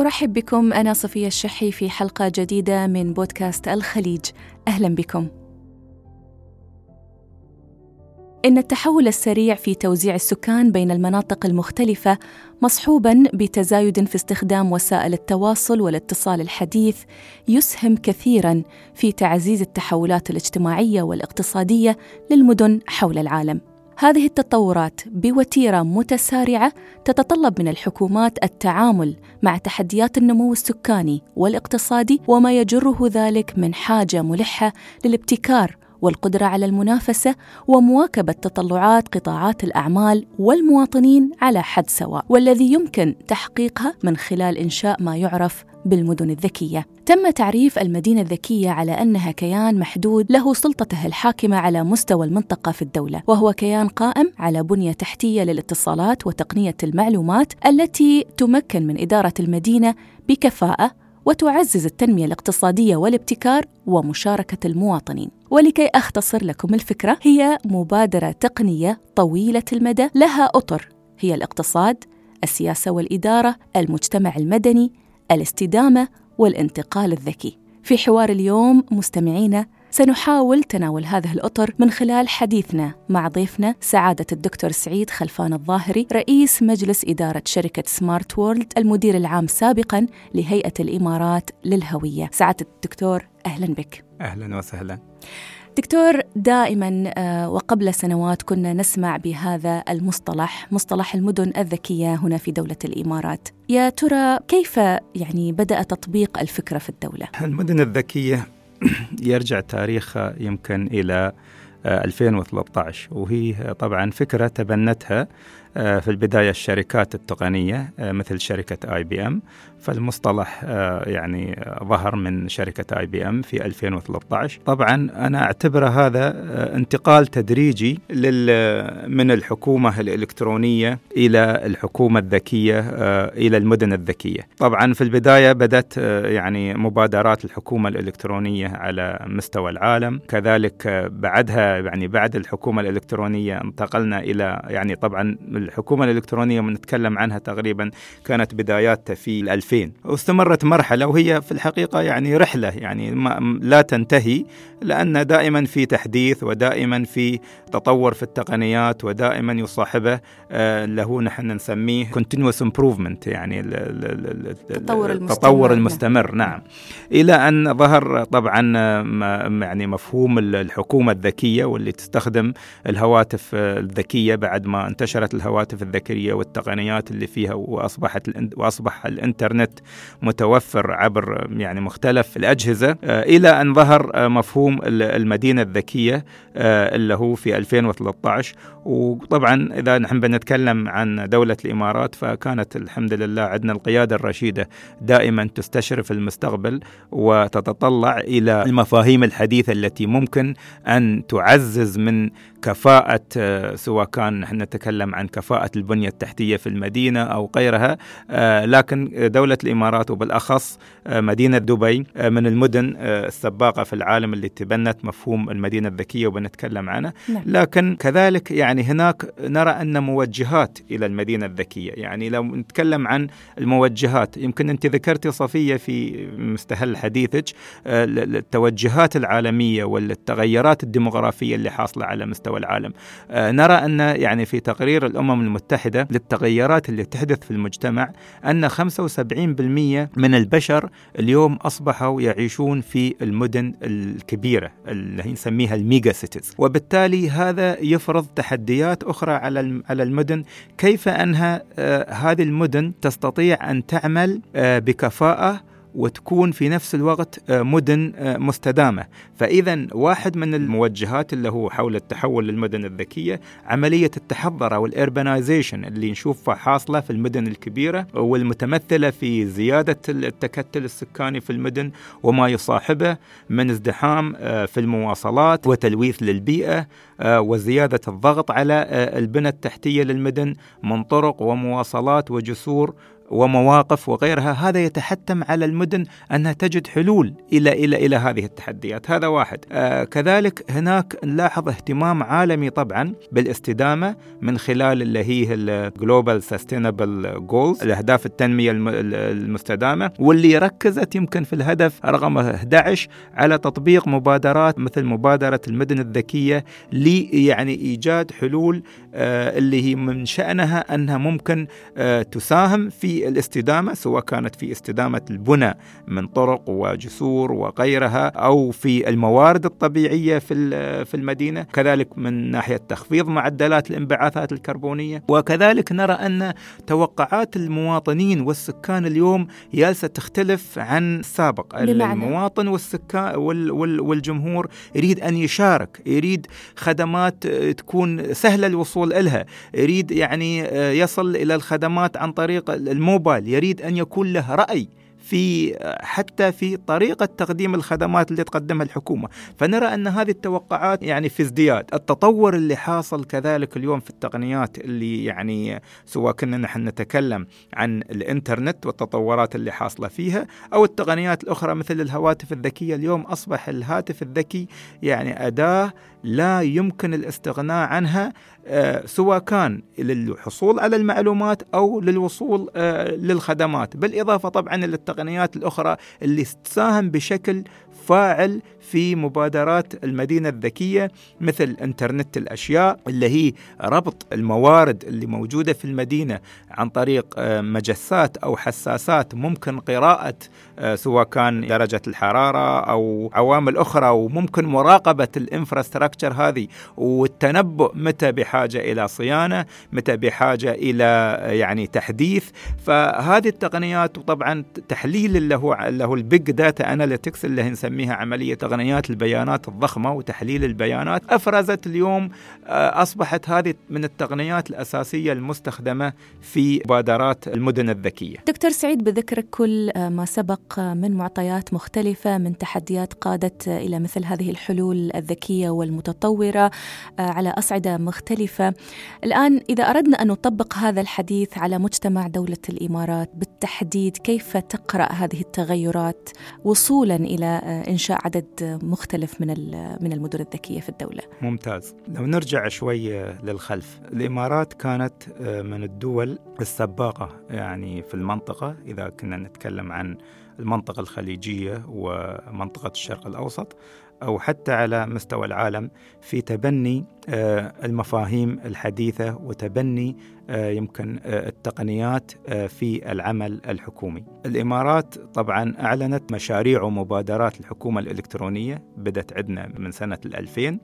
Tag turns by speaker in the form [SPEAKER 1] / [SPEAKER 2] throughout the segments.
[SPEAKER 1] أرحب بكم أنا صفية الشحي في حلقة جديدة من بودكاست الخليج أهلا بكم إن التحول السريع في توزيع السكان بين المناطق المختلفة مصحوبا بتزايد في استخدام وسائل التواصل والاتصال الحديث يسهم كثيرا في تعزيز التحولات الاجتماعية والاقتصادية للمدن حول العالم. هذه التطورات بوتيرة متسارعة تتطلب من الحكومات التعامل مع تحديات النمو السكاني والاقتصادي وما يجره ذلك من حاجة ملحة للابتكار والقدرة على المنافسة ومواكبة تطلعات قطاعات الأعمال والمواطنين على حد سواء والذي يمكن تحقيقها من خلال إنشاء ما يعرف بالمدن الذكية. تم تعريف المدينة الذكية على أنها كيان محدود له سلطته الحاكمة على مستوى المنطقة في الدولة، وهو كيان قائم على بنية تحتية للاتصالات وتقنية المعلومات التي تمكن من إدارة المدينة بكفاءة وتعزز التنمية الاقتصادية والابتكار ومشاركة المواطنين. ولكي أختصر لكم الفكرة هي مبادرة تقنية طويلة المدى لها أطر هي الاقتصاد، السياسة والإدارة، المجتمع المدني، الاستدامة والانتقال الذكي. في حوار اليوم مستمعينا سنحاول تناول هذه الأطر من خلال حديثنا مع ضيفنا سعادة الدكتور سعيد خلفان الظاهري رئيس مجلس إدارة شركة سمارت وورلد المدير العام سابقا لهيئة الإمارات للهوية. سعادة الدكتور أهلا بك.
[SPEAKER 2] أهلا وسهلا.
[SPEAKER 1] دكتور دائما وقبل سنوات كنا نسمع بهذا المصطلح مصطلح المدن الذكية هنا في دولة الإمارات. يا ترى كيف يعني بدأ تطبيق الفكرة في الدولة؟
[SPEAKER 2] المدن الذكية يرجع تاريخها يمكن إلى 2013 وهي طبعا فكرة تبنتها في البداية الشركات التقنية مثل شركة IBM. فالمصطلح يعني ظهر من شركة IBM في 2013 طبعا أنا اعتبره هذا انتقال تدريجي من الحكومة الإلكترونية إلى الحكومة الذكية إلى المدن الذكية. طبعا في البداية بدأت يعني مبادرات الحكومة الإلكترونية على مستوى العالم. كذلك بعدها يعني بعد الحكومة الإلكترونية انتقلنا إلى يعني طبعا الحكومة الإلكترونية بنتكلم عنها تقريبا كانت بداياتها في 2000 واستمرت مرحلة وهي في الحقيقة يعني رحلة يعني ما لا تنتهي لأن دائما في تحديث ودائما في تطور في التقنيات ودائما يصاحبه اللي هو نحن نسميه continuous improvement يعني
[SPEAKER 1] التطور المستمر,
[SPEAKER 2] التطور المستمر نعم. إلى أن ظهر طبعا يعني مفهوم الحكومة الذكية واللي تستخدم الهواتف الذكية بعد ما انتشرت الهواتف الذكية والتقنيات اللي فيها وأصبحت وأصبح الإنترنت الانترنت متوفر عبر يعني مختلف الأجهزة. إلى أن ظهر مفهوم المدينة الذكية اللي هو في 2013 وطبعا إذا نحن بنتكلم عن دولة الإمارات فكانت الحمد لله عندنا القيادة الرشيدة دائما تستشرف المستقبل وتتطلع إلى المفاهيم الحديثة التي ممكن أن تعزز من كفاءة سواء كان نحن نتكلم عن كفاءة البنية التحتية في المدينة أو غيرها لكن دولة الإمارات وبالأخص مدينة دبي من المدن السباقة في العالم اللي تبنت مفهوم المدينة الذكية وبنتكلم عنه. لكن كذلك يعني هناك نرى أن موجهات إلى المدينة الذكية. يعني لو نتكلم عن الموجهات يمكن أنت ذكرتي صفية في مستهل حديثك التوجهات العالمية والتغيرات الديمغرافية اللي حاصلة على مستوى العالم. نرى أن يعني في تقرير الأمم المتحدة للتغيرات اللي تحدث في المجتمع أن 75% من البشر اليوم أصبحوا يعيشون في المدن الكبيرة اللي نسميها ال mega cities. وبالتالي هذا يفرض تحديات أخرى على على المدن. كيف أنها هذه المدن تستطيع أن تعمل بكفاءة وتكون في نفس الوقت مدن مستدامة. فإذا واحد من الموجهات اللي هو حول التحول للمدن الذكية عملية التحضر أو الإربنايزيشن اللي نشوفها حاصلة في المدن الكبيرة والمتمثلة في زيادة التكتل السكاني في المدن وما يصاحبه من ازدحام في المواصلات وتلويث للبيئة وزيادة الضغط على البنى التحتية للمدن من طرق ومواصلات وجسور ومواقف وغيرها هذا يتحتم على المدن أنها تجد حلول إلى إلى إلى هذه التحديات. هذا واحد. آه كذلك هناك نلاحظ اهتمام عالمي طبعا بالاستدامة من خلال اللي هي ال global sustainable goals الأهداف التنمية المستدامة واللي ركزت يمكن في الهدف رقم 11 على تطبيق مبادرات مثل مبادرة المدن الذكية لي يعني إيجاد حلول آه اللي هي من شأنها أنها ممكن آه تساهم في الاستدامة سواء كانت في استدامة البنى من طرق وجسور وغيرها أو في الموارد الطبيعية في في المدينة كذلك من ناحية تخفيض معدلات الانبعاثات الكربونية وكذلك نرى أن توقعات المواطنين والسكان اليوم جالسة تختلف عن السابق
[SPEAKER 1] بمعنى.
[SPEAKER 2] المواطن والسكان وال وال والجمهور يريد أن يشارك يريد خدمات تكون سهلة الوصول لها يريد يعني يصل إلى الخدمات عن طريق الموبايل يريد أن يكون له رأي في حتى في طريقة تقديم الخدمات اللي تقدمها الحكومة. فنرى أن هذه التوقعات يعني في ازدياد. التطور اللي حاصل كذلك اليوم في التقنيات اللي يعني سواء كنا نحن نتكلم عن الإنترنت والتطورات اللي حاصلة فيها أو التقنيات الأخرى مثل الهواتف الذكية. اليوم أصبح الهاتف الذكي يعني أداة لا يمكن الاستغناء عنها سواء كان للحصول على المعلومات أو للوصول للخدمات. بالإضافة طبعا للتقنيات الأخرى اللي تساهم بشكل فاعل في مبادرات المدينة الذكية مثل إنترنت الأشياء اللي هي ربط الموارد اللي موجودة في المدينة عن طريق مجسات أو حساسات ممكن قراءة سواء كان درجة الحرارة أو عوامل أخرى وممكن مراقبة ال infrastructure هذه والتنبؤ متى بحاجة إلى صيانة متى بحاجة إلى يعني تحديث. فهذه التقنيات وطبعا تحليل اللي هو اللي هو ال big data analytics اللي نسميها عملية تقنيات البيانات الضخمة وتحليل البيانات. أفرزت اليوم أصبحت هذه من التقنيات الأساسية المستخدمة في مبادرات المدن الذكية.
[SPEAKER 1] دكتور سعيد بذكرك كل ما سبق من معطيات مختلفة من تحديات قادت إلى مثل هذه الحلول الذكية والمتطورة على أصعدة مختلفة. الآن إذا أردنا أن نطبق هذا الحديث على مجتمع دولة الإمارات بالتحديد كيف تقرأ هذه التغيرات وصولا إلى إنشاء عدد مختلف من من المدن الذكية في الدولة؟
[SPEAKER 2] ممتاز. لو نرجع شوي للخلف الإمارات كانت من الدول السباقة يعني في المنطقة إذا كنا نتكلم عن المنطقة الخليجية ومنطقة الشرق الأوسط أو حتى على مستوى العالم في تبني المفاهيم الحديثة وتبني يمكن التقنيات في العمل الحكومي. الإمارات طبعا أعلنت مشاريع ومبادرات الحكومة الإلكترونية بدأت عندنا من سنة 2000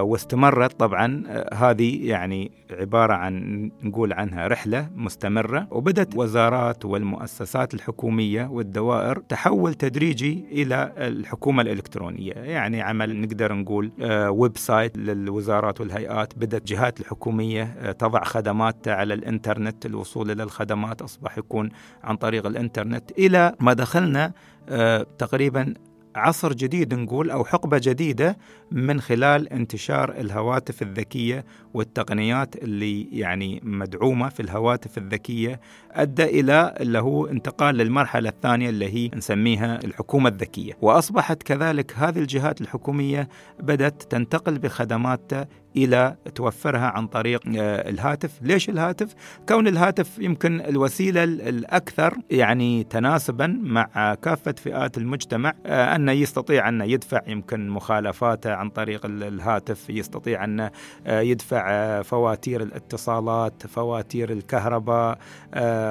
[SPEAKER 2] واستمرت طبعا هذه يعني عبارة عن نقول عنها رحلة مستمرة وبدأت وزارات والمؤسسات الحكومية والدوائر تحول تدريجي إلى الحكومة الإلكترونية، يعني عمل نقدر نقول website للوزارات والهيئات، بدأت جهات الحكومية تضع خدمات على الإنترنت الوصول إلى الخدمات أصبح يكون عن طريق الإنترنت. إلى ما دخلنا آه تقريبا عصر جديد نقول أو حقبة جديدة من خلال انتشار الهواتف الذكية والتقنيات اللي يعني مدعومة في الهواتف الذكية أدى إلى اللي هو انتقال للمرحلة الثانية اللي هي نسميها الحكومة الذكية. وأصبحت كذلك هذه الجهات الحكومية بدأت تنتقل بخدماتها إلى توفرها عن طريق الهاتف، ليش الهاتف؟ كون الهاتف يمكن الوسيلة الأكثر يعني تناسبا مع كافة فئات المجتمع أنه يستطيع أنه يدفع يمكن مخالفاته عن طريق الهاتف، يستطيع انه يدفع فواتير الاتصالات، فواتير الكهرباء،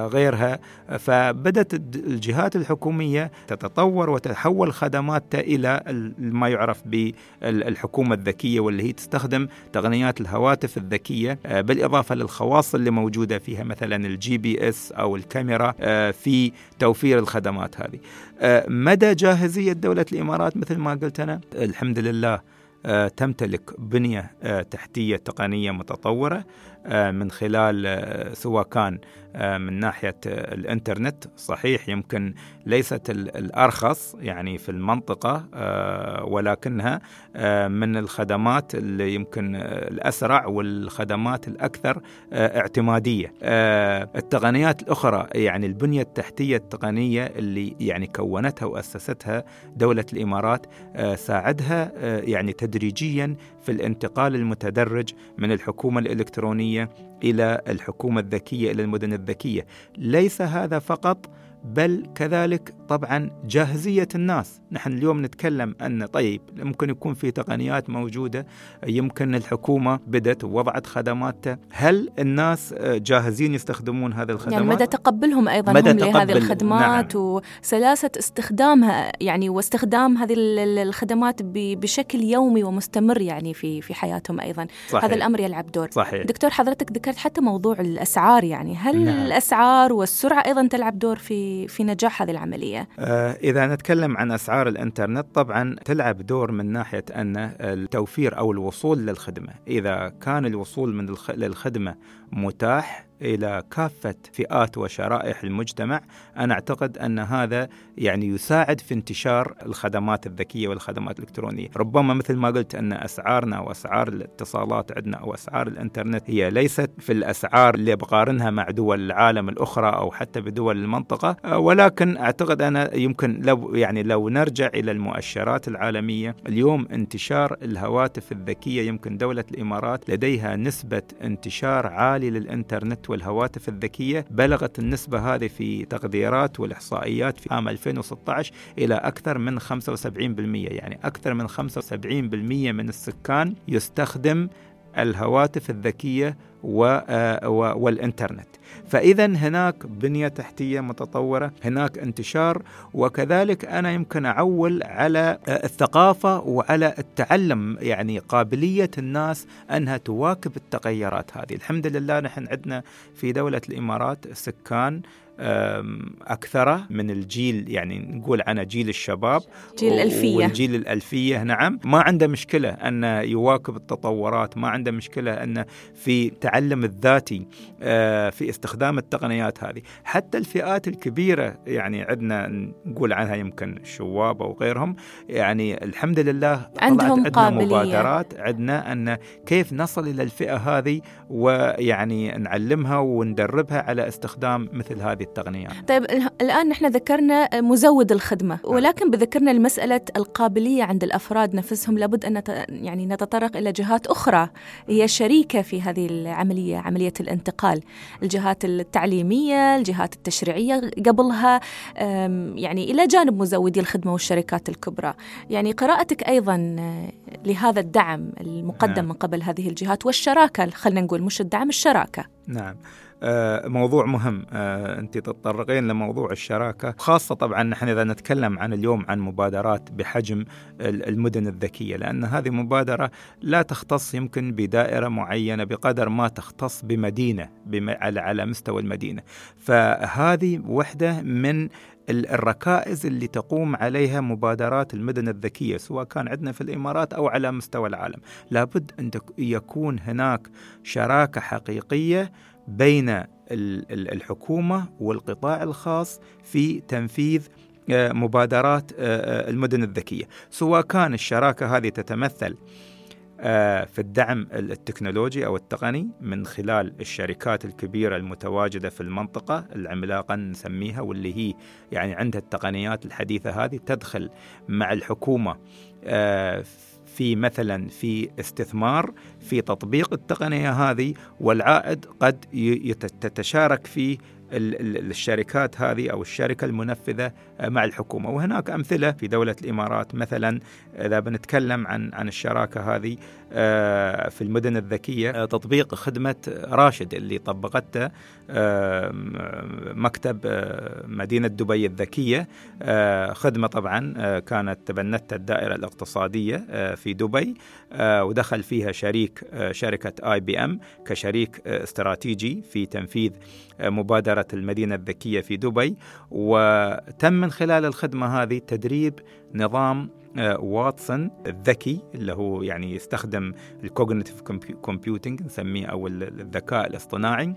[SPEAKER 2] غيرها، فبدت الجهات الحكومية تتطور وتحول خدماتها إلى ما يعرف بالحكومة الذكية واللي هي تستخدم تقنيات الهواتف الذكية بالإضافة للخواص اللي موجودة فيها مثلا ال GPS أو الكاميرا في توفير الخدمات هذه. مدى جاهزية دولة الإمارات؟ مثل ما قلت أنا الحمد لله تمتلك بنية تحتية تقنية متطورة. من خلال سواء كان آه، من ناحية الإنترنت صحيح يمكن ليست الأرخص يعني في المنطقة آه، ولكنها آه، من الخدمات اللي يمكن الأسرع والخدمات الأكثر اعتمادية. التقنيات الأخرى يعني البنية التحتية التقنية اللي يعني كونتها وأسستها دولة الإمارات ساعدها يعني تدريجيا في الانتقال المتدرج من الحكومة الإلكترونية إلى الحكومة الذكية إلى المدن الذكية. ليس هذا فقط بل كذلك طبعا جاهزية الناس نحن اليوم نتكلم أن طيب ممكن يكون في تقنيات موجودة يمكن الحكومة بدأت ووضعت خدماتها هل الناس جاهزين يستخدمون هذه الخدمات
[SPEAKER 1] يعني مدى تقبلهم أيضا مدى هم تقبل لهذه الخدمات نعم. وسلاسة استخدامها يعني واستخدام هذه الخدمات بشكل يومي ومستمر يعني في في حياتهم أيضا صحيح. هذا الأمر يلعب دور
[SPEAKER 2] صحيح.
[SPEAKER 1] دكتور حضرتك ذكرت حتى موضوع الأسعار يعني هل نعم. الأسعار والسرعة أيضا تلعب دور في في نجاح هذه العملية؟
[SPEAKER 2] آه إذا نتكلم عن أسعار الإنترنت طبعا تلعب دور من ناحية أن التوفير أو الوصول للخدمة، إذا كان الوصول من للخدمة متاح إلى كافة فئات وشرائح المجتمع. أنا أعتقد أن هذا يعني يساعد في انتشار الخدمات الذكية والخدمات الإلكترونية. ربما مثل ما قلت أن أسعارنا وأسعار الاتصالات عندنا أو أسعار الإنترنت هي ليست في الأسعار اللي بقارنها مع دول العالم الأخرى أو حتى بدول المنطقة. آه، ولكن أعتقد أنا يمكن لو يعني لو نرجع إلى المؤشرات العالمية اليوم انتشار الهواتف الذكية يمكن دولة الإمارات لديها نسبة انتشار عالي والهواتف الذكية بلغت النسبة هذه في تقديرات والإحصائيات في عام 2016 إلى أكثر من 75% يعني أكثر من 75% من السكان يستخدم الهواتف الذكية آه، والإنترنت. فإذا هناك بنية تحتية متطورة هناك انتشار وكذلك أنا يمكن أعول على الثقافة وعلى التعلم يعني قابلية الناس أنها تواكب التغيرات هذه. الحمد لله نحن عندنا في دولة الإمارات سكان أكثر من الجيل يعني نقول عنه جيل الشباب
[SPEAKER 1] جيل الألفية.
[SPEAKER 2] والجيل الألفية نعم. ما عنده مشكلة أن يواكب التطورات ما عنده مشكلة أن في تعلم الذاتي آه، في استخدام التقنيات هذه. حتى الفئات الكبيرة يعني عندنا نقول عنها يمكن الشواب أو غيرهم يعني الحمد لله
[SPEAKER 1] عندهم عندنا قابلية.
[SPEAKER 2] مبادرات عندنا أن كيف نصل إلى الفئة هذه ويعني نعلمها وندربها على استخدام مثل هذه التقنيات
[SPEAKER 1] طيب الآن نحن ذكرنا مزود الخدمة نعم. ولكن بذكرنا المسألة القابلية عند الأفراد نفسهم لابد أن يعني نتطرق إلى جهات أخرى هي شريكة في هذه العملية عملية الانتقال. الجهات التعليمية الجهات التشريعية قبلها يعني إلى جانب مزودي الخدمة والشركات الكبرى. يعني قراءتك أيضا آه، لهذا الدعم المقدم نعم. من قبل هذه الجهات والشراكة خلينا نقول مش الدعم الشراكة.
[SPEAKER 2] نعم. موضوع مهم. آه، انت تتطرقين لموضوع الشراكة خاصة طبعا نحن إذا نتكلم عن اليوم عن مبادرات بحجم المدن الذكية لأن هذه مبادرة لا تختص يمكن بدائرة معينة بقدر ما تختص بمدينة على على مستوى المدينة. فهذه وحدة من الركائز اللي تقوم عليها مبادرات المدن الذكية سواء كان عندنا في الإمارات أو على مستوى العالم. لابد أن يكون هناك شراكة حقيقية بين الحكومة والقطاع الخاص في تنفيذ آه، مبادرات آه، آه، المدن الذكية، سواء كان الشراكة هذه تتمثل في الدعم التكنولوجي أو التقني من خلال الشركات الكبيرة المتواجدة في المنطقة العملاقة نسميها واللي هي يعني عندها التقنيات الحديثة هذه تدخل مع الحكومة في مثلا في استثمار في تطبيق التقنية هذه والعائد قد تتشارك فيه الشركات هذه أو الشركة المنفذة مع الحكومة. وهناك أمثلة في دولة الإمارات. مثلا إذا بنتكلم عن عن الشراكة هذه آه، في المدن الذكية آه، تطبيق خدمة راشد اللي طبقته آه، مكتب مدينة دبي الذكية. خدمة طبعا كانت تبنتها الدائرة الاقتصادية في دبي ودخل فيها شريك شركة آي بي إم كشريك استراتيجي في تنفيذ مبادره المدينة الذكية في دبي وتم من خلال الخدمة هذه تدريب نظام واتسون الذكي اللي هو يعني يستخدم ال cognitive computing نسميه أو الذكاء الاصطناعي.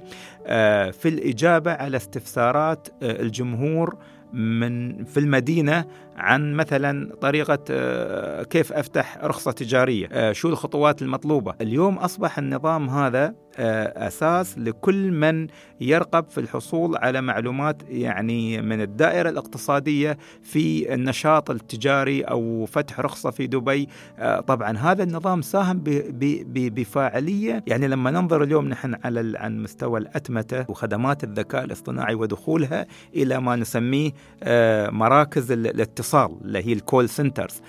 [SPEAKER 2] في الإجابة على استفسارات الجمهور من في المدينة عن مثلا طريقة آه، كيف أفتح رخصة تجارية. آه، شو الخطوات المطلوبة؟ اليوم أصبح النظام هذا آه، أساس لكل من يرغب في الحصول على معلومات يعني من الدائرة الاقتصادية في النشاط التجاري أو فتح رخصة في دبي. طبعا هذا النظام ساهم بفاعلية. يعني لما ننظر اليوم نحن على عن مستوى الأتمتة وخدمات الذكاء الاصطناعي ودخولها إلى ما نسميه مراكز الاتصال الاتصال اللي هي ال call centers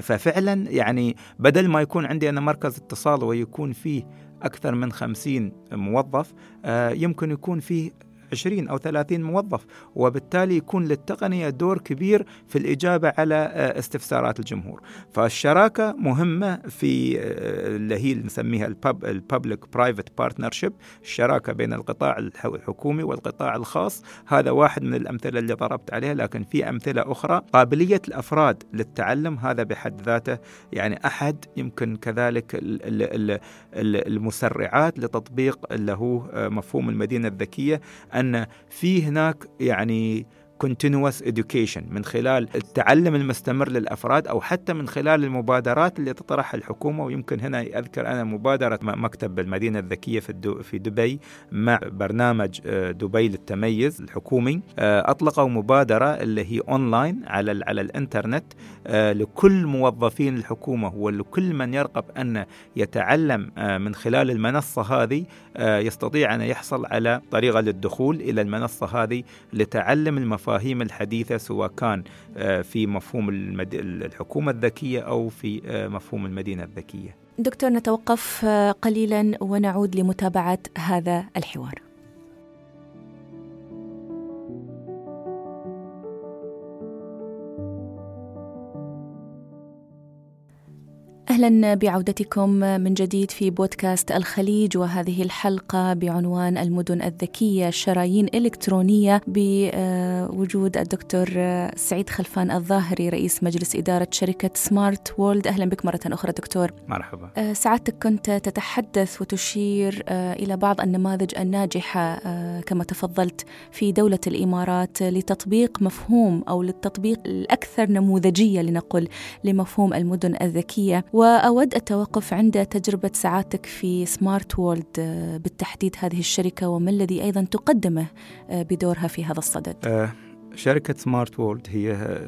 [SPEAKER 2] ففعلا يعني بدل ما يكون عندي أنا مركز اتصال ويكون فيه أكثر من خمسين موظف آه، يمكن يكون فيه 20 أو 30 موظف وبالتالي يكون للتقنية دور كبير في الإجابة على آه، استفسارات الجمهور. فالشراكة مهمة في آه، اللي هي نسميها ال public private partnership الشراكة بين القطاع الحكومي والقطاع الخاص. هذا واحد من الأمثلة اللي ضربت عليها لكن في أمثلة أخرى. قابلية الأفراد للتعلم هذا بحد ذاته يعني أحد يمكن كذلك المسرعات لتطبيق اللي هو آه، مفهوم المدينة الذكية. أن في هناك يعني continuous education من خلال التعلم المستمر للأفراد أو حتى من خلال المبادرات اللي تطرحها الحكومة. ويمكن هنا أذكر أنا مبادرة مكتب المدينة الذكية في في دبي مع برنامج آه، دبي للتميز الحكومي. آه، أطلقوا مبادرة اللي هي اونلاين على على الإنترنت. آه، لكل موظفين الحكومة ولكل من يرغب أن يتعلم من خلال المنصة هذه يستطيع أن يحصل على طريقة للدخول إلى المنصة هذه لتعلم المفاهيم المفاهيم الحديثة سواء كان آه، في مفهوم الحكومة الذكية أو في آه، مفهوم المدينة الذكية.
[SPEAKER 1] دكتور نتوقف آه، قليلا ونعود لمتابعة هذا الحوار. أهلا بعودتكم من جديد في بودكاست الخليج وهذه الحلقة بعنوان المدن الذكية شرايين إلكترونية بوجود الدكتور سعيد خلفان الظاهري رئيس مجلس إدارة شركة سمارت وورلد أهلا بك مرة أخرى دكتور.
[SPEAKER 2] مرحبا.
[SPEAKER 1] آه، سعادتك كنت تتحدث وتشير آه، إلى بعض النماذج الناجحة آه، كما تفضلت في دولة الإمارات لتطبيق مفهوم أو للتطبيق الأكثر نموذجية لنقل لمفهوم المدن الذكية. وأود التوقف عند تجربة سعادتك في سمارت آه، بالتحديد هذه الشركة وما الذي أيضا تقدمه آه، بدورها في هذا الصدد؟
[SPEAKER 2] آه، شركة سمارت وورلد هي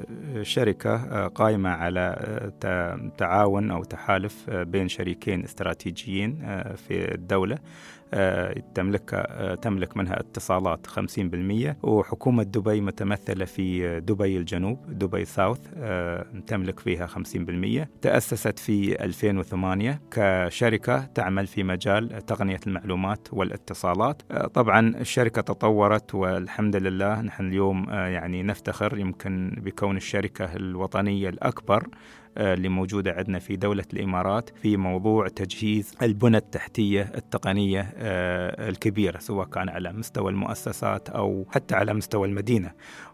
[SPEAKER 2] شركة قائمة على تعاون أو تحالف بين شريكين استراتيجيين في الدولة. آه، تملك آه، تملك منها اتصالات 50% وحكومة دبي متمثلة في دبي الجنوب دبي ساوث آه، تملك فيها 50% تأسست في 2008 كشركة تعمل في مجال تقنية المعلومات والاتصالات. طبعا الشركة تطورت والحمد لله نحن اليوم يعني نفتخر يمكن بكون الشركة الوطنية الأكبر اللي موجودة عندنا في دولة الإمارات في موضوع تجهيز البنى التحتية التقنية آه، الكبيرة سواء كان على مستوى المؤسسات أو حتى على مستوى المدينة.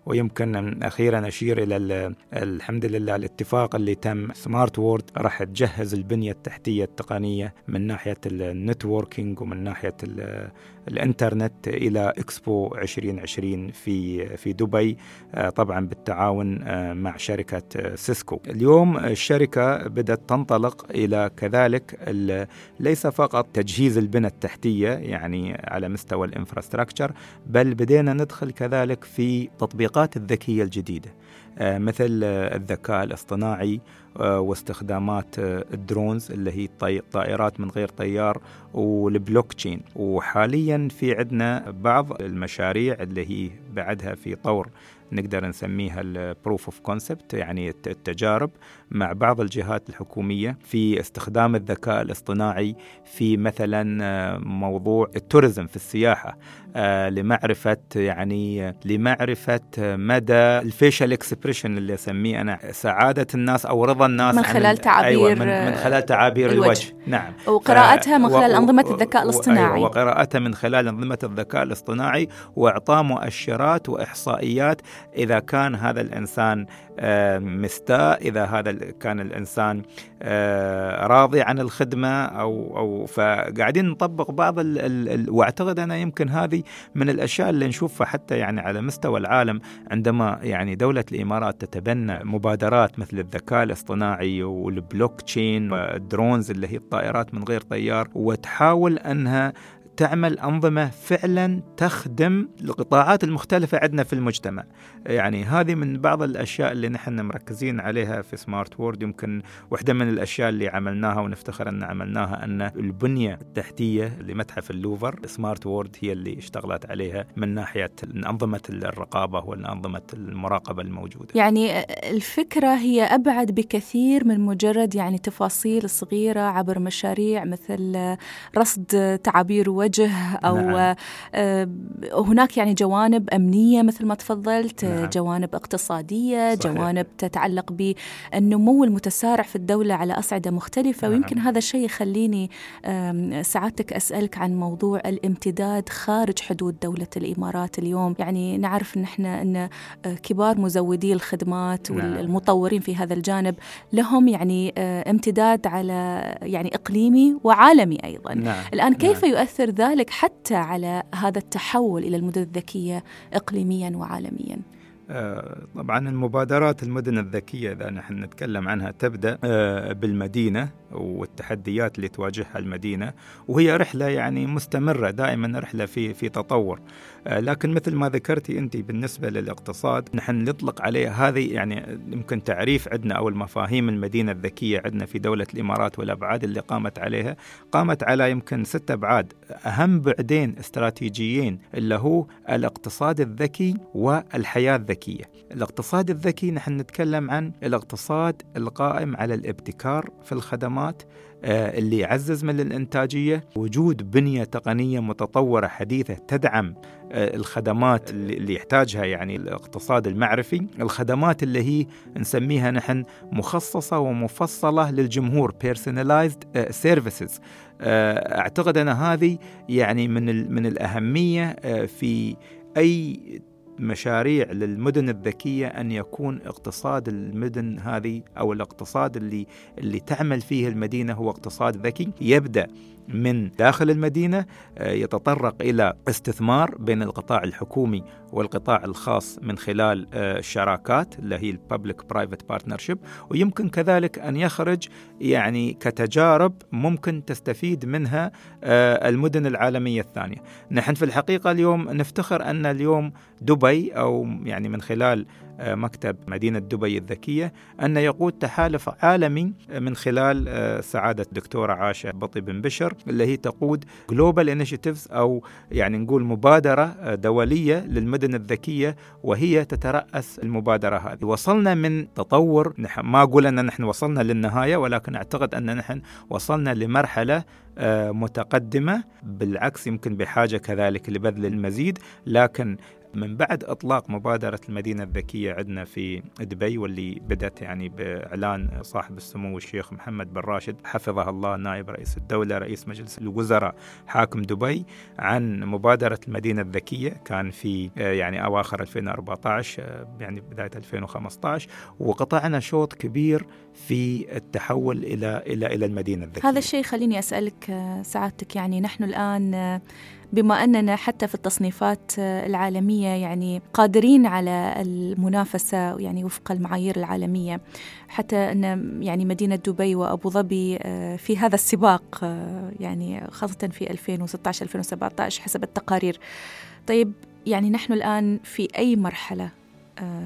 [SPEAKER 2] ويمكن أخيرا أشير إلى الحمد لله الاتفاق اللي تم. Smart World راح تجهز البنية التحتية التقنية من ناحية ال networking ومن ناحية الإنترنت إلى إكسبو 2020 في في دبي. آه، طبعا بالتعاون مع شركة سيسكو. اليوم الشركة بدأت تنطلق إلى كذلك ليس فقط تجهيز البنى التحتية يعني على مستوى ال infrastructure بل بدينا ندخل كذلك في تطبيقات الذكية الجديدة آه، مثل الذكاء الاصطناعي آه، واستخدامات آه، ال drones اللي هي طائرات من غير طيار والبلوك تشين وحاليا في عندنا بعض المشاريع اللي هي بعدها في طور نقدر نسميها ال proof of concept يعني التجارب مع بعض الجهات الحكومية في استخدام الذكاء الاصطناعي في مثلا موضوع ال tourism في السياحة لمعرفة يعني لمعرفة مدى ال facial expression اللي أسميه أنا. سعادة الناس أو رضا الناس
[SPEAKER 1] من خلال تعابير أيوة
[SPEAKER 2] من, من خلال تعابير الوجه, الوجه.
[SPEAKER 1] نعم. وقراءتها من خلال أنظمة الذكاء الاصطناعي. أيوة
[SPEAKER 2] وقراءتها من خلال أنظمة الذكاء الاصطناعي وإعطاء مؤشرات وإحصائيات إذا كان هذا الإنسان آه، مستاء إذا هذا كان الإنسان آه، راضي عن الخدمة أو أو فقاعدين نطبق بعض ال ال وأعتقد أنا يمكن هذه من الأشياء اللي نشوفها حتى يعني على مستوى العالم عندما يعني دولة الإمارات تتبنى مبادرات مثل الذكاء الاصطناعي وال blockchain وال drones اللي هي الطائرات من غير طيار وتحاول أنها تعمل أنظمة فعلا تخدم القطاعات المختلفة عندنا في المجتمع. يعني هذه من بعض الأشياء اللي نحن مركزين عليها في Smart World يمكن واحدة من الأشياء اللي عملناها ونفتخر أن عملناها أن البنية التحتية لمتحف اللوفر Smart World هي اللي اشتغلت عليها من ناحية أنظمة الرقابة والأنظمة المراقبة الموجودة.
[SPEAKER 1] يعني الفكرة هي أبعد بكثير من مجرد يعني تفاصيل صغيرة عبر مشاريع مثل رصد تعابير وجه وجه أو نعم. آه، هناك يعني جوانب أمنية مثل ما تفضلت نعم. جوانب اقتصادية صحيح. جوانب تتعلق بالنمو المتسارع في الدولة على أصعدة مختلفة نعم. ويمكن هذا الشيء يخليني سعادتك أسألك عن موضوع الامتداد خارج حدود دولة الإمارات اليوم يعني نعرف ان إحنا أن آه، كبار مزودي الخدمات نعم. والمطورين في هذا الجانب لهم يعني آه، امتداد على يعني إقليمي وعالمي أيضا نعم. الآن كيف نعم. يؤثر ذلك حتى على هذا التحول إلى المدن الذكية اقليميا وعالميا.
[SPEAKER 2] آه، طبعا المبادرات المدن الذكية إذا نحن نتكلم عنها تبدأ آه، بالمدينة والتحديات اللي تواجهها المدينة وهي رحلة يعني مستمرة دائما رحلة في في تطور. لكن مثل ما ذكرتي أنت بالنسبة للاقتصاد نحن نطلق عليه هذه يعني يمكن تعريف عندنا أو المفاهيم المدينة الذكية عندنا في دولة الإمارات والأبعاد اللي قامت عليها. قامت على يمكن ست أبعاد أهم بعدين استراتيجيين اللي هو الاقتصاد الذكي والحياة الذكية. الاقتصاد الذكي نحن نتكلم عن الاقتصاد القائم على الابتكار في الخدمات اللي يعزز من الإنتاجية. وجود بنية تقنية متطورة حديثة تدعم آه، الخدمات اللي يحتاجها يعني الاقتصاد المعرفي. الخدمات اللي هي نسميها نحن مخصصة ومفصلة للجمهور personalized آه، services. أعتقد أن هذه يعني من من الأهمية في أي مشاريع للمدن الذكية أن يكون اقتصاد المدن هذه أو الاقتصاد اللي اللي تعمل فيه المدينة هو اقتصاد ذكي. يبدأ من داخل المدينة آه، يتطرق إلى استثمار بين القطاع الحكومي والقطاع الخاص من خلال آه، الشراكات اللي هي ال public private partnership ويمكن كذلك أن يخرج يعني كتجارب ممكن تستفيد منها آه، المدن العالمية الثانية. نحن في الحقيقة اليوم نفتخر أن اليوم دبي أو يعني من خلال آه، مكتب مدينة دبي الذكية أن يقود تحالف عالمي من خلال آه، سعادة الدكتورة عائشة بطي بن بشر اللي هي تقود global initiatives أو يعني نقول مبادرة آه، دولية للمدن الذكية وهي تترأس المبادرة هذه. وصلنا من تطور ما أقول أن نحن وصلنا للنهاية ولكن أعتقد أن نحن وصلنا لمرحلة متقدمة بالعكس يمكن بحاجة كذلك لبذل المزيد لكن من بعد إطلاق مبادرة المدينة الذكية عندنا في دبي واللي بدأت يعني بإعلان صاحب السمو الشيخ محمد بن راشد حفظه الله نائب رئيس الدولة رئيس مجلس الوزراء حاكم دبي عن مبادرة المدينة الذكية. كان في يعني أواخر 2014 يعني بداية 2015 وقطعنا شوط كبير في التحول إلى إلى إلى المدينة الذكية.
[SPEAKER 1] هذا الشيء خليني أسألك سعادتك يعني نحن الآن بما أننا حتى في التصنيفات العالمية يعني قادرين على المنافسة يعني وفق المعايير العالمية. حتى أن يعني مدينة دبي وأبو ظبي آه، في هذا السباق آه، يعني خاصة في 2016 2017 حسب التقارير. طيب يعني نحن الآن في أي مرحلة آه،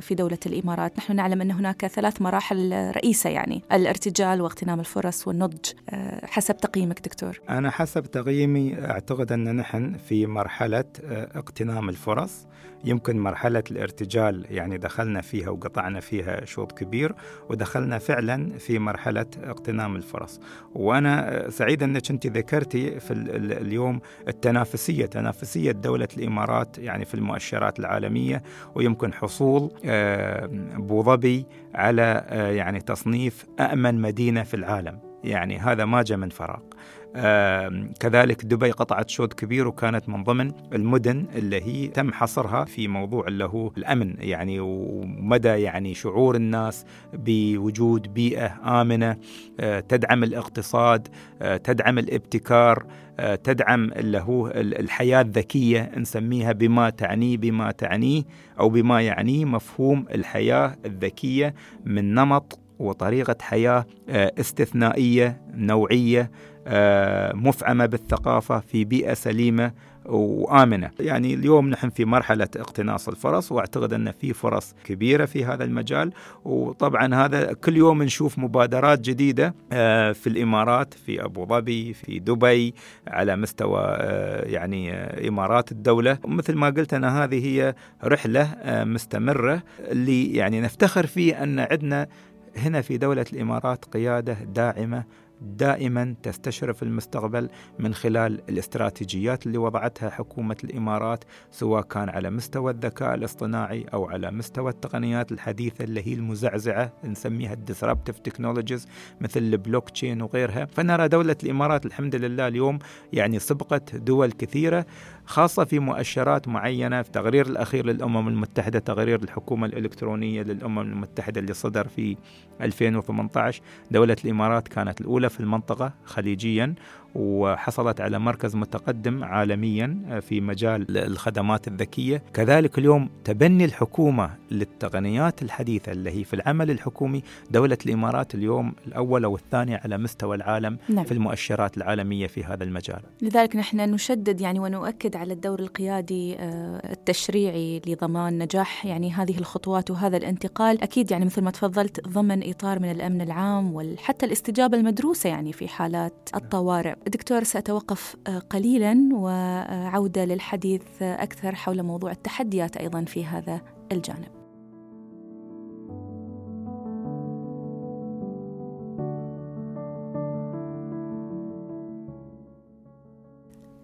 [SPEAKER 1] في دولة الإمارات. نحن نعلم أن هناك ثلاث مراحل رئيسة يعني الارتجال واغتنام الفرص والنضج. آه، حسب تقييمك دكتور.
[SPEAKER 2] أنا حسب تقييمي أعتقد أن نحن في مرحلة آه، اغتنام الفرص. يمكن مرحلة الارتجال يعني دخلنا فيها وقطعنا فيها شوط كبير ودخلنا فعلا في مرحلة اغتنام الفرص. وأنا سعيد أنك أنت ذكرتي في اليوم التنافسية تنافسية دولة الإمارات يعني في المؤشرات العالمية ويمكن حصول آه، أبو ظبي على آه، يعني تصنيف أأمن مدينة في العالم. يعني هذا ما جاء من فراغ. كذلك دبي قطعت شوط كبير وكانت من ضمن المدن اللي هي تم حصرها في موضوع اللي هو الأمن يعني ومدى يعني شعور الناس بوجود بيئة آمنة آه، تدعم الاقتصاد آه، تدعم الابتكار آه، تدعم اللي هو الحياة الذكية نسميها بما تعنيه بما تعنيه أو بما يعنيه مفهوم الحياة الذكية من نمط وطريقة حياة استثنائية نوعية آه، مفعمة بالثقافة في بيئة سليمة وآمنة، يعني اليوم نحن في مرحلة اقتناص الفرص وأعتقد أن في فرص كبيرة في هذا المجال. وطبعا هذا كل يوم نشوف مبادرات جديدة آه، في الإمارات في أبو ظبي في دبي على مستوى آه، يعني إمارات الدولة. ومثل ما قلت أنا هذه هي رحلة مستمرة اللي يعني نفتخر فيه أن عندنا هنا في دولة الإمارات قيادة داعمة دائما تستشرف المستقبل من خلال الاستراتيجيات اللي وضعتها حكومة الإمارات سواء كان على مستوى الذكاء الاصطناعي أو على مستوى التقنيات الحديثة اللي هي المزعزعة نسميها ال disruptive technologies مثل البلوك تشين وغيرها. فنرى دولة الإمارات الحمد لله اليوم يعني سبقت دول كثيرة. خاصة في مؤشرات معينة في تقرير الأخير للأمم المتحدة تقرير الحكومة الإلكترونية للأمم المتحدة اللي صدر في 2018 دولة الإمارات كانت الأولى في المنطقة خليجيا. وحصلت على مركز متقدم عالميا في مجال الخدمات الذكية. كذلك اليوم تبني الحكومة للتقنيات الحديثة اللي هي في العمل الحكومي. دولة الإمارات اليوم الأول أو الثاني على مستوى العالم نعم. في المؤشرات العالمية في هذا المجال.
[SPEAKER 1] لذلك نحن نشدد يعني ونؤكد على الدور القيادي آه، التشريعي لضمان نجاح يعني هذه الخطوات وهذا الانتقال. أكيد يعني مثل ما تفضلت ضمن إطار من الأمن العام وحتى الاستجابة المدروسة يعني في حالات الطوارئ. دكتور سأتوقف آه، قليلا وعودة للحديث أكثر حول موضوع التحديات أيضا في هذا الجانب.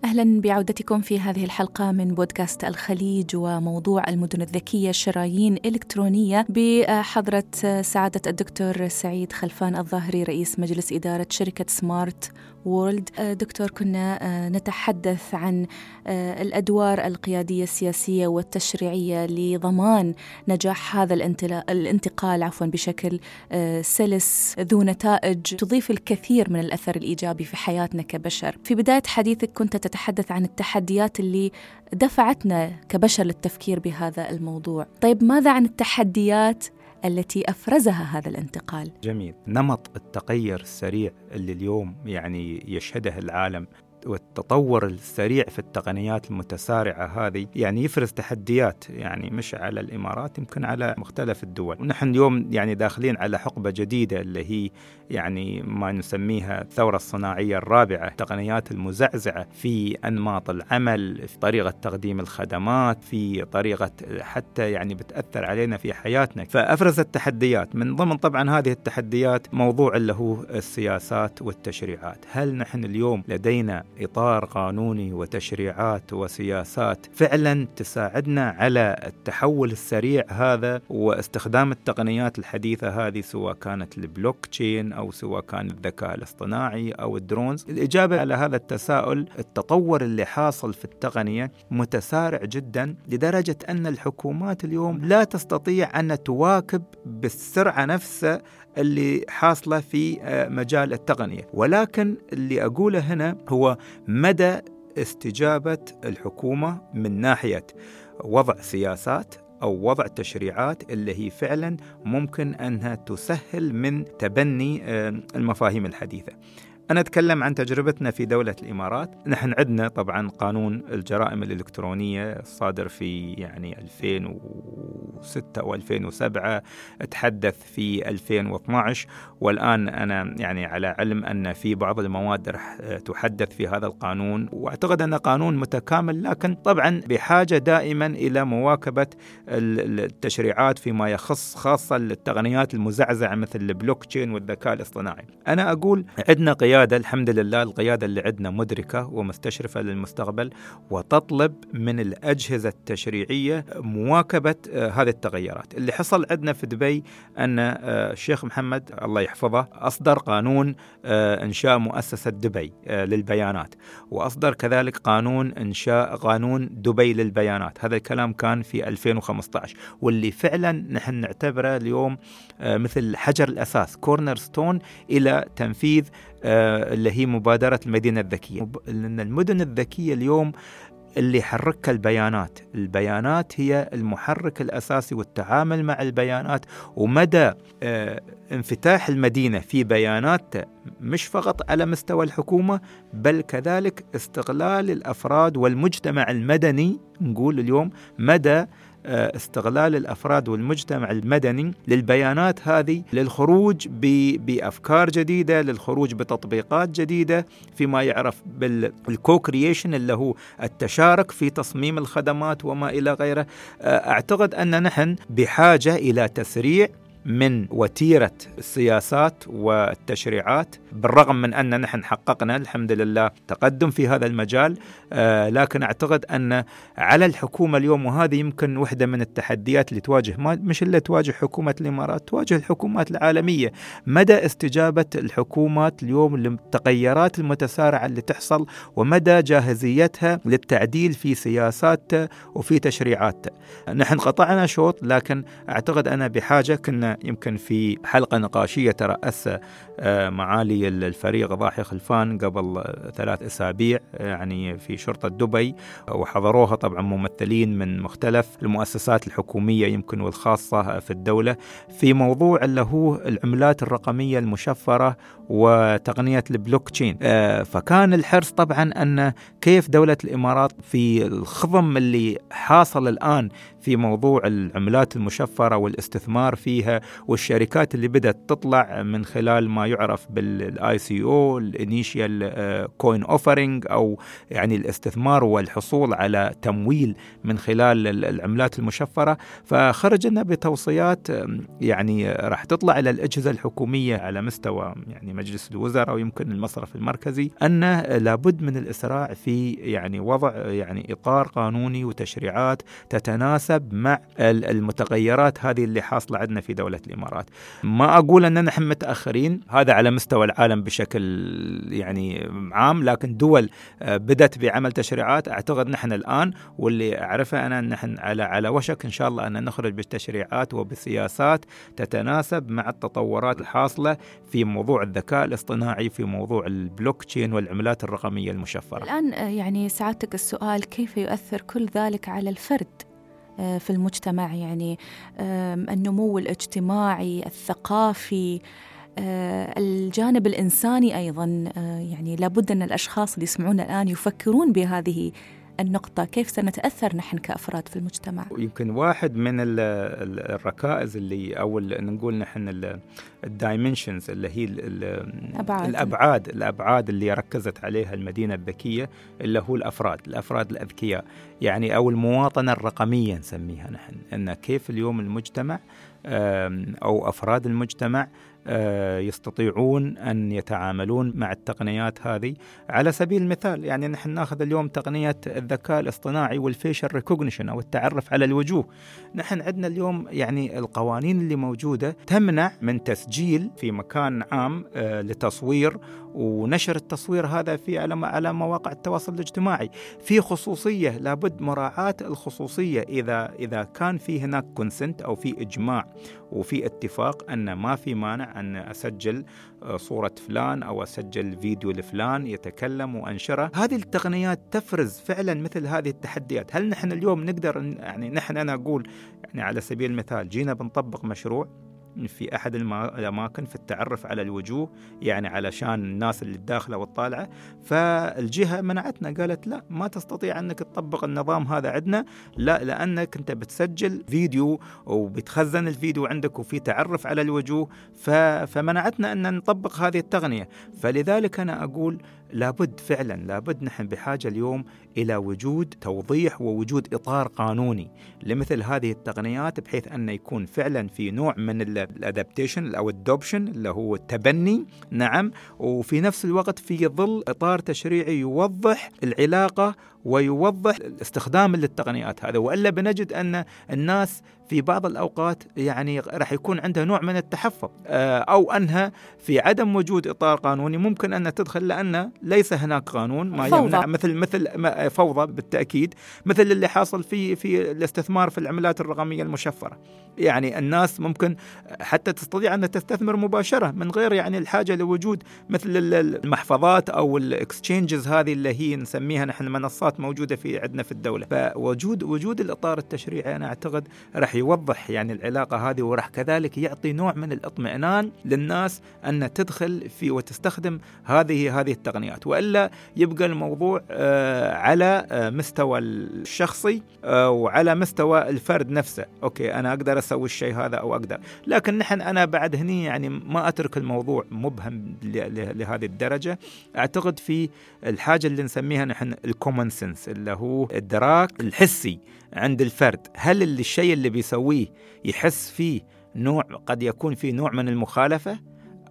[SPEAKER 1] أهلا بعودتكم في هذه الحلقة من بودكاست الخليج وموضوع المدن الذكية شرايين إلكترونية بحضرة سعادة الدكتور سعيد خلفان الظاهري رئيس مجلس إدارة شركة سمارت وورلد آه، دكتور كنا آه، نتحدث عن آه، الأدوار القيادية السياسية والتشريعية لضمان نجاح هذا الانتقال عفوا بشكل سلس ذو نتائج تضيف الكثير من الأثر الإيجابي في حياتنا كبشر. في بداية حديثك كنت تتحدث عن التحديات اللي دفعتنا كبشر للتفكير بهذا الموضوع. طيب ماذا عن التحديات التي أفرزها هذا الانتقال.
[SPEAKER 2] جميل، نمط التغير السريع اللي اليوم يعني يشهده العالم والتطور السريع في التقنيات المتسارعة هذه يعني يفرز تحديات يعني مش على الإمارات يمكن على مختلف الدول. ونحن اليوم يعني داخلين على حقبة جديدة اللي هي يعني ما نسميها الثورة الصناعية الرابعة التقنيات المزعزعة في أنماط العمل في طريقة تقديم الخدمات في طريقة حتى يعني بتأثر علينا في حياتنا. فأفرزت تحديات. من ضمن طبعا هذه التحديات موضوع اللي هو السياسات والتشريعات. هل نحن اليوم لدينا إطار قانوني وتشريعات وسياسات. فعلا تساعدنا على التحول السريع هذا واستخدام التقنيات الحديثة هذه سواء كانت البلوك تشين أو سواء كان الذكاء الاصطناعي أو الدرونز. الإجابة على هذا التساؤل التطور اللي حاصل في التقنية متسارع جدا لدرجة أن الحكومات اليوم لا تستطيع أن تواكب بالسرعة نفسها اللي حاصلة في آه، مجال التقنية، ولكن اللي أقوله هنا هو مدى استجابة الحكومة من ناحية وضع سياسات أو وضع تشريعات اللي هي فعلا ممكن أنها تسهل من تبني آه، المفاهيم الحديثة. أنا أتكلم عن تجربتنا في دولة الإمارات. نحن عندنا طبعا قانون الجرائم الإلكترونية الصادر في يعني 2006 أو 2007 تحدث في 2012 والآن أنا يعني على علم أن في بعض المواد رح تحدث في هذا القانون. وأعتقد أنه قانون متكامل لكن طبعا بحاجة دائما إلى مواكبة التشريعات فيما يخص خاصة التقنيات المزعزعة مثل البلوك تشين والذكاء الاصطناعي. أنا أقول عندنا قيادة الحمد لله القيادة اللي عندنا مدركة ومستشرفة للمستقبل وتطلب من الأجهزة التشريعية مواكبة آه، هذه التغيرات. اللي حصل عندنا في دبي أن آه، الشيخ محمد الله يحفظه أصدر قانون آه، إنشاء مؤسسة دبي للبيانات. وأصدر كذلك قانون إنشاء قانون دبي للبيانات. هذا الكلام كان في 2015 واللي فعلا نحن نعتبره اليوم مثل حجر الأساس كورنر ستون إلى تنفيذ اللي هي مبادرة المدينة الذكية. لأن المدن الذكية اليوم اللي يحركها البيانات. البيانات هي المحرك الأساسي والتعامل مع البيانات. ومدى آه، انفتاح المدينة في بيانات مش فقط على مستوى الحكومة بل كذلك استغلال الأفراد والمجتمع المدني نقول اليوم مدى آه، استغلال الأفراد والمجتمع المدني للبيانات هذه للخروج بأفكار جديدة، للخروج بتطبيقات جديدة فيما يعرف بالكو كرييشن اللي هو التشارك في تصميم الخدمات وما إلى غيره. آه، أعتقد أن نحن بحاجة إلى تسريع من وتيرة السياسات والتشريعات بالرغم من أن نحن حققنا الحمد لله تقدم في هذا المجال آه لكن أعتقد أن على الحكومة اليوم وهذه يمكن وحدة من التحديات اللي تواجه مش الا تواجه حكومة الإمارات تواجه الحكومات العالمية. مدى استجابة الحكومات اليوم للتغيرات المتسارعة اللي تحصل ومدى جاهزيتها للتعديل في سياساتها وفي تشريعاتها نحن قطعنا شوط لكن أعتقد أنا بحاجة كنا يمكن في حلقة نقاشية ترأسها آه، معالي الفريق ضاحي خلفان قبل ثلاث أسابيع يعني في شرطة دبي وحضروها طبعا ممثلين من مختلف المؤسسات الحكومية يمكن والخاصة في الدولة. في موضوع اللي هو العملات الرقمية المشفرة وتقنية البلوك تشين آه، فكان الحرص طبعا أن كيف دولة الإمارات في الخضم اللي حاصل الآن في موضوع العملات المشفرة والاستثمار فيها والشركات اللي بدأت تطلع من خلال ما يعرف بال ICO ال initial coin offering أو يعني الاستثمار والحصول على تمويل من خلال العملات المشفرة. فخرج لنا بتوصيات يعني راح تطلع إلى الأجهزة الحكومية على مستوى يعني مجلس الوزراء ويمكن المصرف المركزي أن لابد من الإسراع في يعني وضع يعني إطار قانوني وتشريعات تتناسب مع المتغيرات هذه اللي حاصلة عندنا في دولة الإمارات. ما أقول أننا نحن متأخرين هذا على مستوى العالم. بشكل يعني عام لكن دول آه، بدأت بعمل تشريعات. أعتقد نحن الآن واللي أعرفه أنا نحن على على وشك إن شاء الله أن نخرج بالتشريعات وبسياسات تتناسب مع التطورات الحاصلة في موضوع الذكاء الاصطناعي في موضوع البلوك تشين والعملات الرقمية المشفرة.
[SPEAKER 1] الآن آه، يعني سعادتك السؤال كيف يؤثر كل ذلك على الفرد آه، في المجتمع؟ يعني النمو الاجتماعي الثقافي الجانب الإنساني أيضا آه، يعني لابد أن الأشخاص اللي يسمعون الآن يفكرون بهذه النقطة. كيف سنتأثر نحن كأفراد في المجتمع؟
[SPEAKER 2] يمكن واحد من الركائز اللي أو نقول نحن الدايمنشنز اللي هي الأبعاد. الأبعاد الأبعاد اللي ركزت عليها المدينة الذكية اللي هو الأفراد الأفراد الأذكياء. يعني أو المواطنة الرقمية نسميها نحن. أن كيف اليوم المجتمع أو أفراد المجتمع آه، يستطيعون أن يتعاملون مع التقنيات هذه. على سبيل المثال يعني نحن ناخذ اليوم تقنية الذكاء الاصطناعي والفيشل ريكوجنيشن أو التعرف على الوجوه. نحن عندنا اليوم يعني القوانين اللي موجودة تمنع من تسجيل في مكان عام آه، لتصوير ونشر التصوير هذا في على مواقع التواصل الاجتماعي. في خصوصية لابد مراعاة الخصوصية إذا إذا كان في هناك كونسنت أو في إجماع وفي اتفاق أن ما في مانع أن أسجل آه، صورة فلان أو أسجل فيديو لفلان يتكلم وأنشره. هذه التقنيات تفرز فعلا مثل هذه التحديات. هل نحن اليوم نقدر يعني نحن أنا أقول يعني على سبيل المثال جينا بنطبق مشروع في أحد الأماكن في التعرف على الوجوه يعني علشان الناس اللي الداخلة والطالعة. فالجهة منعتنا قالت لا ما تستطيع أنك تطبق النظام هذا عندنا. لا لأنك أنت بتسجل فيديو وبتخزن الفيديو عندك وفي تعرف على الوجوه. فمنعتنا أن نطبق هذه التقنية. فلذلك أنا أقول لابد فعلا لابد نحن بحاجة اليوم إلى وجود توضيح ووجود إطار قانوني لمثل هذه التقنيات بحيث انه يكون فعلا في نوع من الادابتيشن أو الدوبشن اللي هو التبني. نعم. وفي نفس الوقت في ظل إطار تشريعي يوضح العلاقة ويوضح استخدام للتقنيات هذا وإلا بنجد أن الناس في بعض الأوقات يعني راح يكون عندها نوع من التحفظ آه، أو أنها في عدم وجود إطار قانوني ممكن أن تدخل لأن ليس هناك قانون ما
[SPEAKER 1] فوضى.
[SPEAKER 2] يمنع مثل مثل فوضى بالتأكيد مثل اللي حاصل في في الاستثمار في العملات الرقمية المشفرة يعني الناس ممكن حتى تستطيع أن تستثمر مباشرة من غير يعني الحاجة لوجود مثل المحفظات أو الاكسشينجز هذه اللي هي نسميها نحن منصات موجودة في عندنا في الدولة. فوجود وجود الإطار التشريعي أنا أعتقد راح يوضح يعني العلاقة هذه وراح كذلك يعطي نوع من الاطمئنان للناس أن تدخل في وتستخدم هذه هذه التقنيات. وإلا يبقى الموضوع آه، على آه، مستوى الشخصي آه، وعلى مستوى الفرد نفسه. okay أنا أقدر أسوي الشيء هذا أو أقدر. لكن نحن أنا بعد هني يعني ما أترك الموضوع مبهم لهذه الدرجة. أعتقد في الحاجة اللي نسميها نحن ال common sense اللي هو الإدراك الحسي عند الفرد. هل الشيء اللي بيسويه يحس فيه نوع قد يكون فيه نوع من المخالفة؟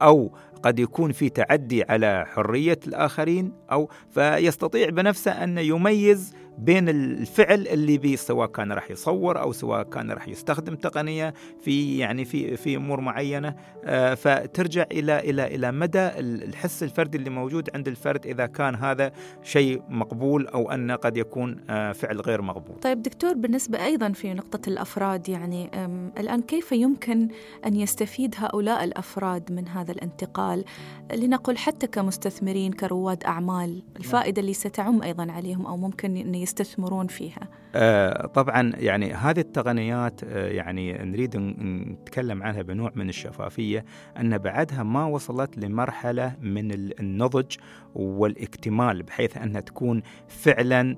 [SPEAKER 2] أو قد يكون في تعدي على حرية الآخرين؟ أو فيستطيع بنفسه أن يميز بين الفعل اللي بي سواء كان راح يصور أو سواء كان راح يستخدم تقنية في يعني في في أمور معينة آه، فترجع إلى إلى إلى مدى الحس الفردي اللي موجود عند الفرد إذا كان هذا شيء مقبول أو أنه قد يكون آه، فعل غير مقبول.
[SPEAKER 1] طيب دكتور بالنسبة أيضا في نقطة الأفراد يعني الآن كيف يمكن أن يستفيد هؤلاء الأفراد من هذا الانتقال لنقل حتى كمستثمرين كرواد أعمال الفائدة اللي ستعم أيضا عليهم أو ممكن إن يستثمرون فيها؟
[SPEAKER 2] آه طبعا يعني هذه التقنيات آه يعني نريد نتكلم عنها بنوع من الشفافية أن بعدها ما وصلت لمرحلة من النضج والإكتمال بحيث أنها تكون فعلا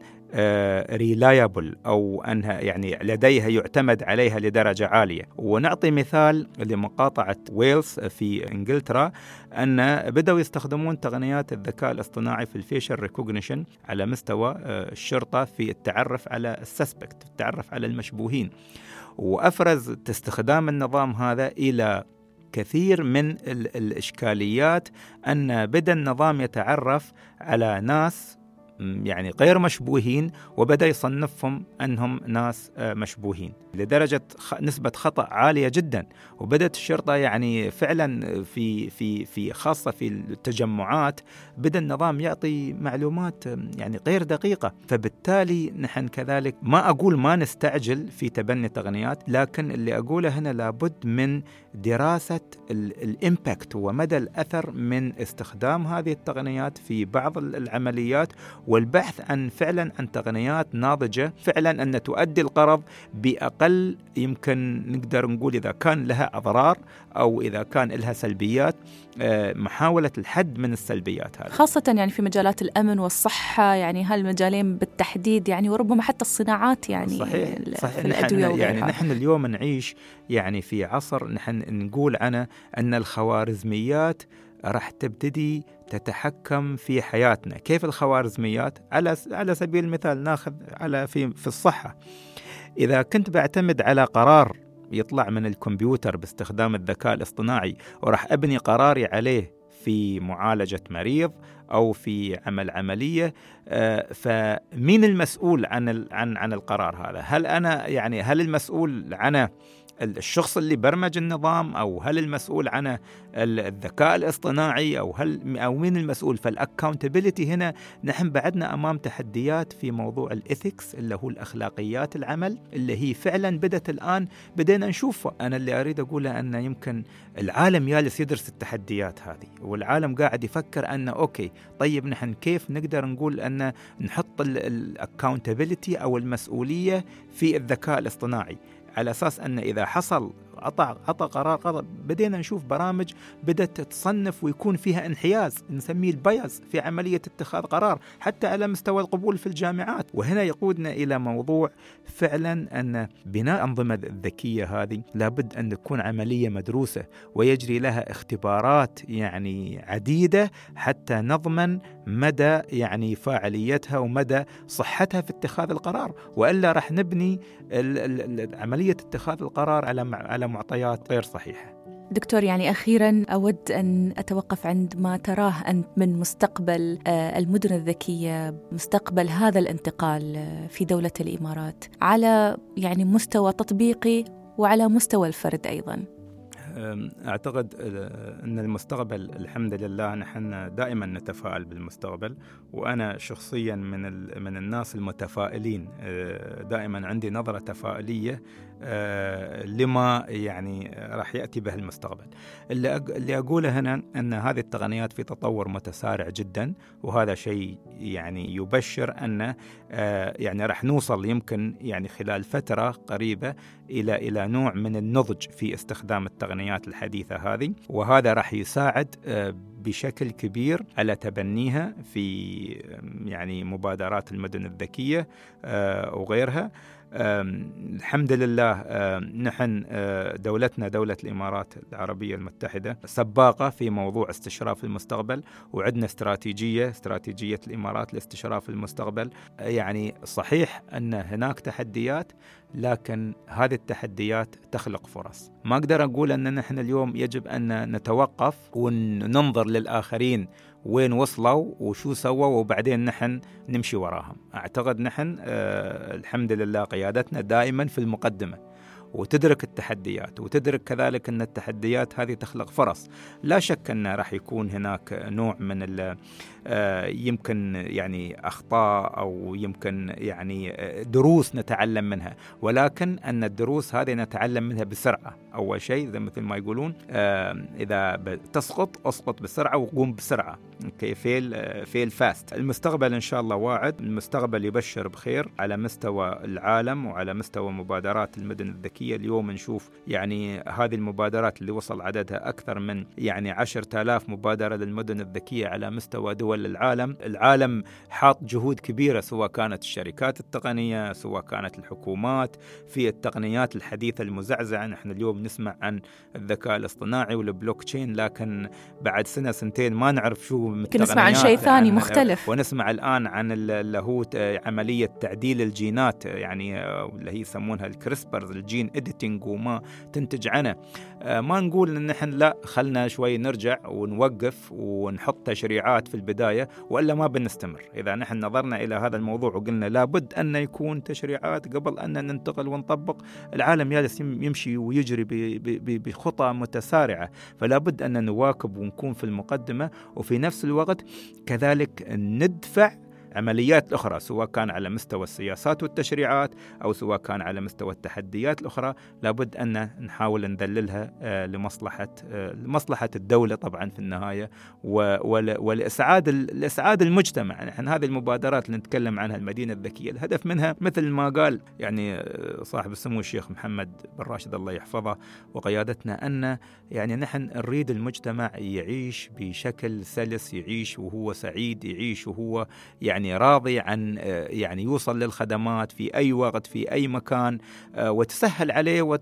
[SPEAKER 2] reliable آه، أو أنها يعني لديها يعتمد عليها لدرجة عالية. ونعطي مثال لمقاطعة ويلز في إنجلترا أن بدأوا يستخدمون تقنيات الذكاء الاصطناعي في ال facial recognition على مستوى آه، الشرطة في التعرف على ال suspect التعرف على المشبوهين. وأفرز استخدام النظام هذا إلى كثير من الإشكاليات أن بدأ النظام يتعرف على ناس يعني غير مشبوهين وبدأ يصنفهم أنهم ناس آه، مشبوهين. لدرجة نسبة خطأ عالية جدا. وبدأت الشرطة يعني فعلا في في في خاصة في التجمعات بدأ النظام يعطي معلومات يعني غير دقيقة. فبالتالي نحن كذلك ما أقول ما نستعجل في تبني تقنيات لكن اللي أقوله هنا لابد من دراسة الإمباكت ومدى الأثر من استخدام هذه التقنيات في بعض العمليات والبحث عن فعلا عن تقنيات ناضجة فعلا أن تؤدي الغرض بأقل يمكن نقدر نقول إذا كان لها أضرار أو إذا كان لها سلبيات آه، محاولة الحد من السلبيات هذه.
[SPEAKER 1] خاصة يعني في مجالات الأمن والصحة يعني هالمجالين بالتحديد يعني وربما حتى الصناعات يعني
[SPEAKER 2] صحيح صحيح. الادويه نحن يعني نحن اليوم نعيش يعني في عصر نحن نقول عنه أن الخوارزميات راح تبتدي تتحكم في حياتنا. كيف الخوارزميات؟ على على سبيل المثال ناخذ على في في الصحة. إذا كنت بعتمد على قرار يطلع من الكمبيوتر باستخدام الذكاء الاصطناعي وراح أبني قراري عليه في معالجة مريض أو في عمل عملية آه، فمين المسؤول عن عن عن القرار هذا؟ هل أنا يعني هل المسؤول عنه الشخص اللي برمج النظام أو هل المسؤول عنه الذكاء الاصطناعي أو هل أو مين المسؤول؟ فال accountability هنا نحن بعدنا أمام تحديات في موضوع ال ethics اللي هو الأخلاقيات العمل اللي هي فعلا بدأت الآن. بدينا نشوفها أنا اللي أريد اقوله أن يمكن العالم جالس يدرس التحديات هذه والعالم قاعد يفكر أن okay طيب نحن كيف نقدر نقول أن نحط الاكونتبيلتي أو المسؤولية في الذكاء الاصطناعي؟ على أساس أن إذا حصل عطى عطى قرار قرار بدينا نشوف برامج بدأت تصنف ويكون فيها انحياز نسميه البياز في عملية اتخاذ قرار حتى على مستوى القبول في الجامعات. وهنا يقودنا إلى موضوع فعلا أن بناء الأنظمة الذكية هذه لابد أن تكون عملية مدروسة ويجري لها اختبارات يعني عديدة حتى نضمن مدى يعني فاعليتها ومدى صحتها في اتخاذ القرار. وإلا راح نبني عملية اتخاذ القرار على على معطيات غير صحيحة.
[SPEAKER 1] دكتور يعني أخيرا أود أن أتوقف عند ما تراه أنت من مستقبل آه، المدن الذكية، مستقبل هذا الانتقال آه، في دولة الإمارات على يعني مستوى تطبيقي وعلى مستوى الفرد أيضا.
[SPEAKER 2] أعتقد آه، أن المستقبل الحمد لله نحن دائما نتفائل بالمستقبل وأنا شخصيا من من الناس المتفائلين آه، دائما عندي نظرة تفائلية آه، لما يعني راح يأتي به المستقبل. اللي أقوله هنا أن هذه التقنيات في تطور متسارع جدا وهذا شيء يعني يبشر أن يعني راح نوصل يمكن يعني خلال فترة قريبة إلى إلى نوع من النضج في استخدام التقنيات الحديثة هذه. وهذا راح يساعد آه، بشكل كبير على تبنيها في يعني مبادرات المدن الذكية آه، وغيرها. الحمد لله نحن دولتنا دولة الإمارات العربية المتحدة سباقة في موضوع استشراف المستقبل وعندنا استراتيجية استراتيجية الإمارات لاستشراف المستقبل. يعني صحيح أن هناك تحديات لكن هذه التحديات تخلق فرص. ما أقدر أقول أن نحن اليوم يجب أن نتوقف وننظر للآخرين وين وصلوا وشو سووا وبعدين نحن نمشي وراهم. أعتقد نحن آه الحمد لله قيادتنا دائما في المقدمة. وتدرك التحديات وتدرك كذلك أن التحديات هذه تخلق فرص. لا شك أن راح يكون هناك نوع من آه، يمكن يعني أخطاء أو يمكن يعني آه، دروس نتعلم منها. ولكن أن الدروس هذه نتعلم منها بسرعة. أول شيء زي مثل ما يقولون آه، إذا تسقط أسقط بسرعة وقوم بسرعة. okay fail fail fast المستقبل إن شاء الله واعد. المستقبل يبشر بخير على مستوى العالم وعلى مستوى مبادرات المدن الذكية. اليوم نشوف يعني هذه المبادرات اللي وصل عددها أكثر من يعني 10000 مبادرة للمدن الذكية على مستوى دول العالم. العالم حاط جهود كبيرة سواء كانت الشركات التقنية سواء كانت الحكومات في التقنيات الحديثة المزعزعة. نحن اليوم نسمع عن الذكاء الاصطناعي والبلوك تشين لكن بعد سنة سنتين ما نعرف شو
[SPEAKER 1] نسمع عن شيء ثاني مختلف.
[SPEAKER 2] ونسمع الآن عن اللي هو عملية تعديل الجينات يعني اللي هي يسمونها ال CRISPRs ال gene editing وما تنتج عنه. آه، ما نقول إن إحنا لا خلنا شوي نرجع ونوقف ونحط تشريعات في البداية وإلا ما بنستمر. إذا نحن نظرنا إلى هذا الموضوع وقلنا لابد أن يكون تشريعات قبل أن ننتقل ونطبق العالم جالس يمشي ويجري بخطى متسارعة. فلا بد أن نواكب ونكون في المقدمة وفي نفس الوقت كذلك ندفع عمليات أخرى سواء كان على مستوى السياسات والتشريعات أو سواء كان على مستوى التحديات الأخرى لابد أن نحاول نذللها آه، لمصلحة آه، لمصلحة الدولة طبعا في النهاية ولإسعاد الإسعاد المجتمع. نحن هذه المبادرات اللي نتكلم عنها المدينة الذكية الهدف منها مثل ما قال يعني آه، صاحب السمو الشيخ محمد بن راشد الله يحفظه وقيادتنا أن يعني نحن نريد المجتمع يعيش بشكل سلس يعيش وهو سعيد يعيش وهو يعني يعني راضي عن آه، يعني يوصل للخدمات في أي وقت في أي مكان آه، وتسهل عليه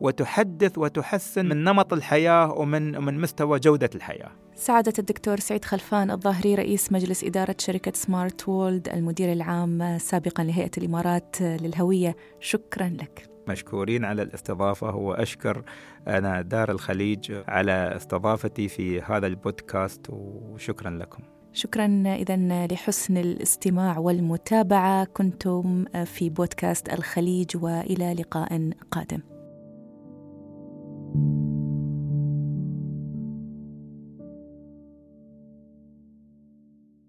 [SPEAKER 2] وتحدث وتحسن من نمط الحياة ومن من مستوى جودة الحياة.
[SPEAKER 1] سعادة الدكتور سعيد خلفان الظاهري رئيس مجلس إدارة شركة سمارت وولد المدير العام سابقا لهيئة الإمارات للهوية. شكرا لك.
[SPEAKER 2] مشكورين على الاستضافة وأشكر أنا دار الخليج على استضافتي في هذا البودكاست وشكرا لكم.
[SPEAKER 1] شكرا اذا لحسن الاستماع والمتابعة. كنتم في بودكاست الخليج وإلى لقاء قادم.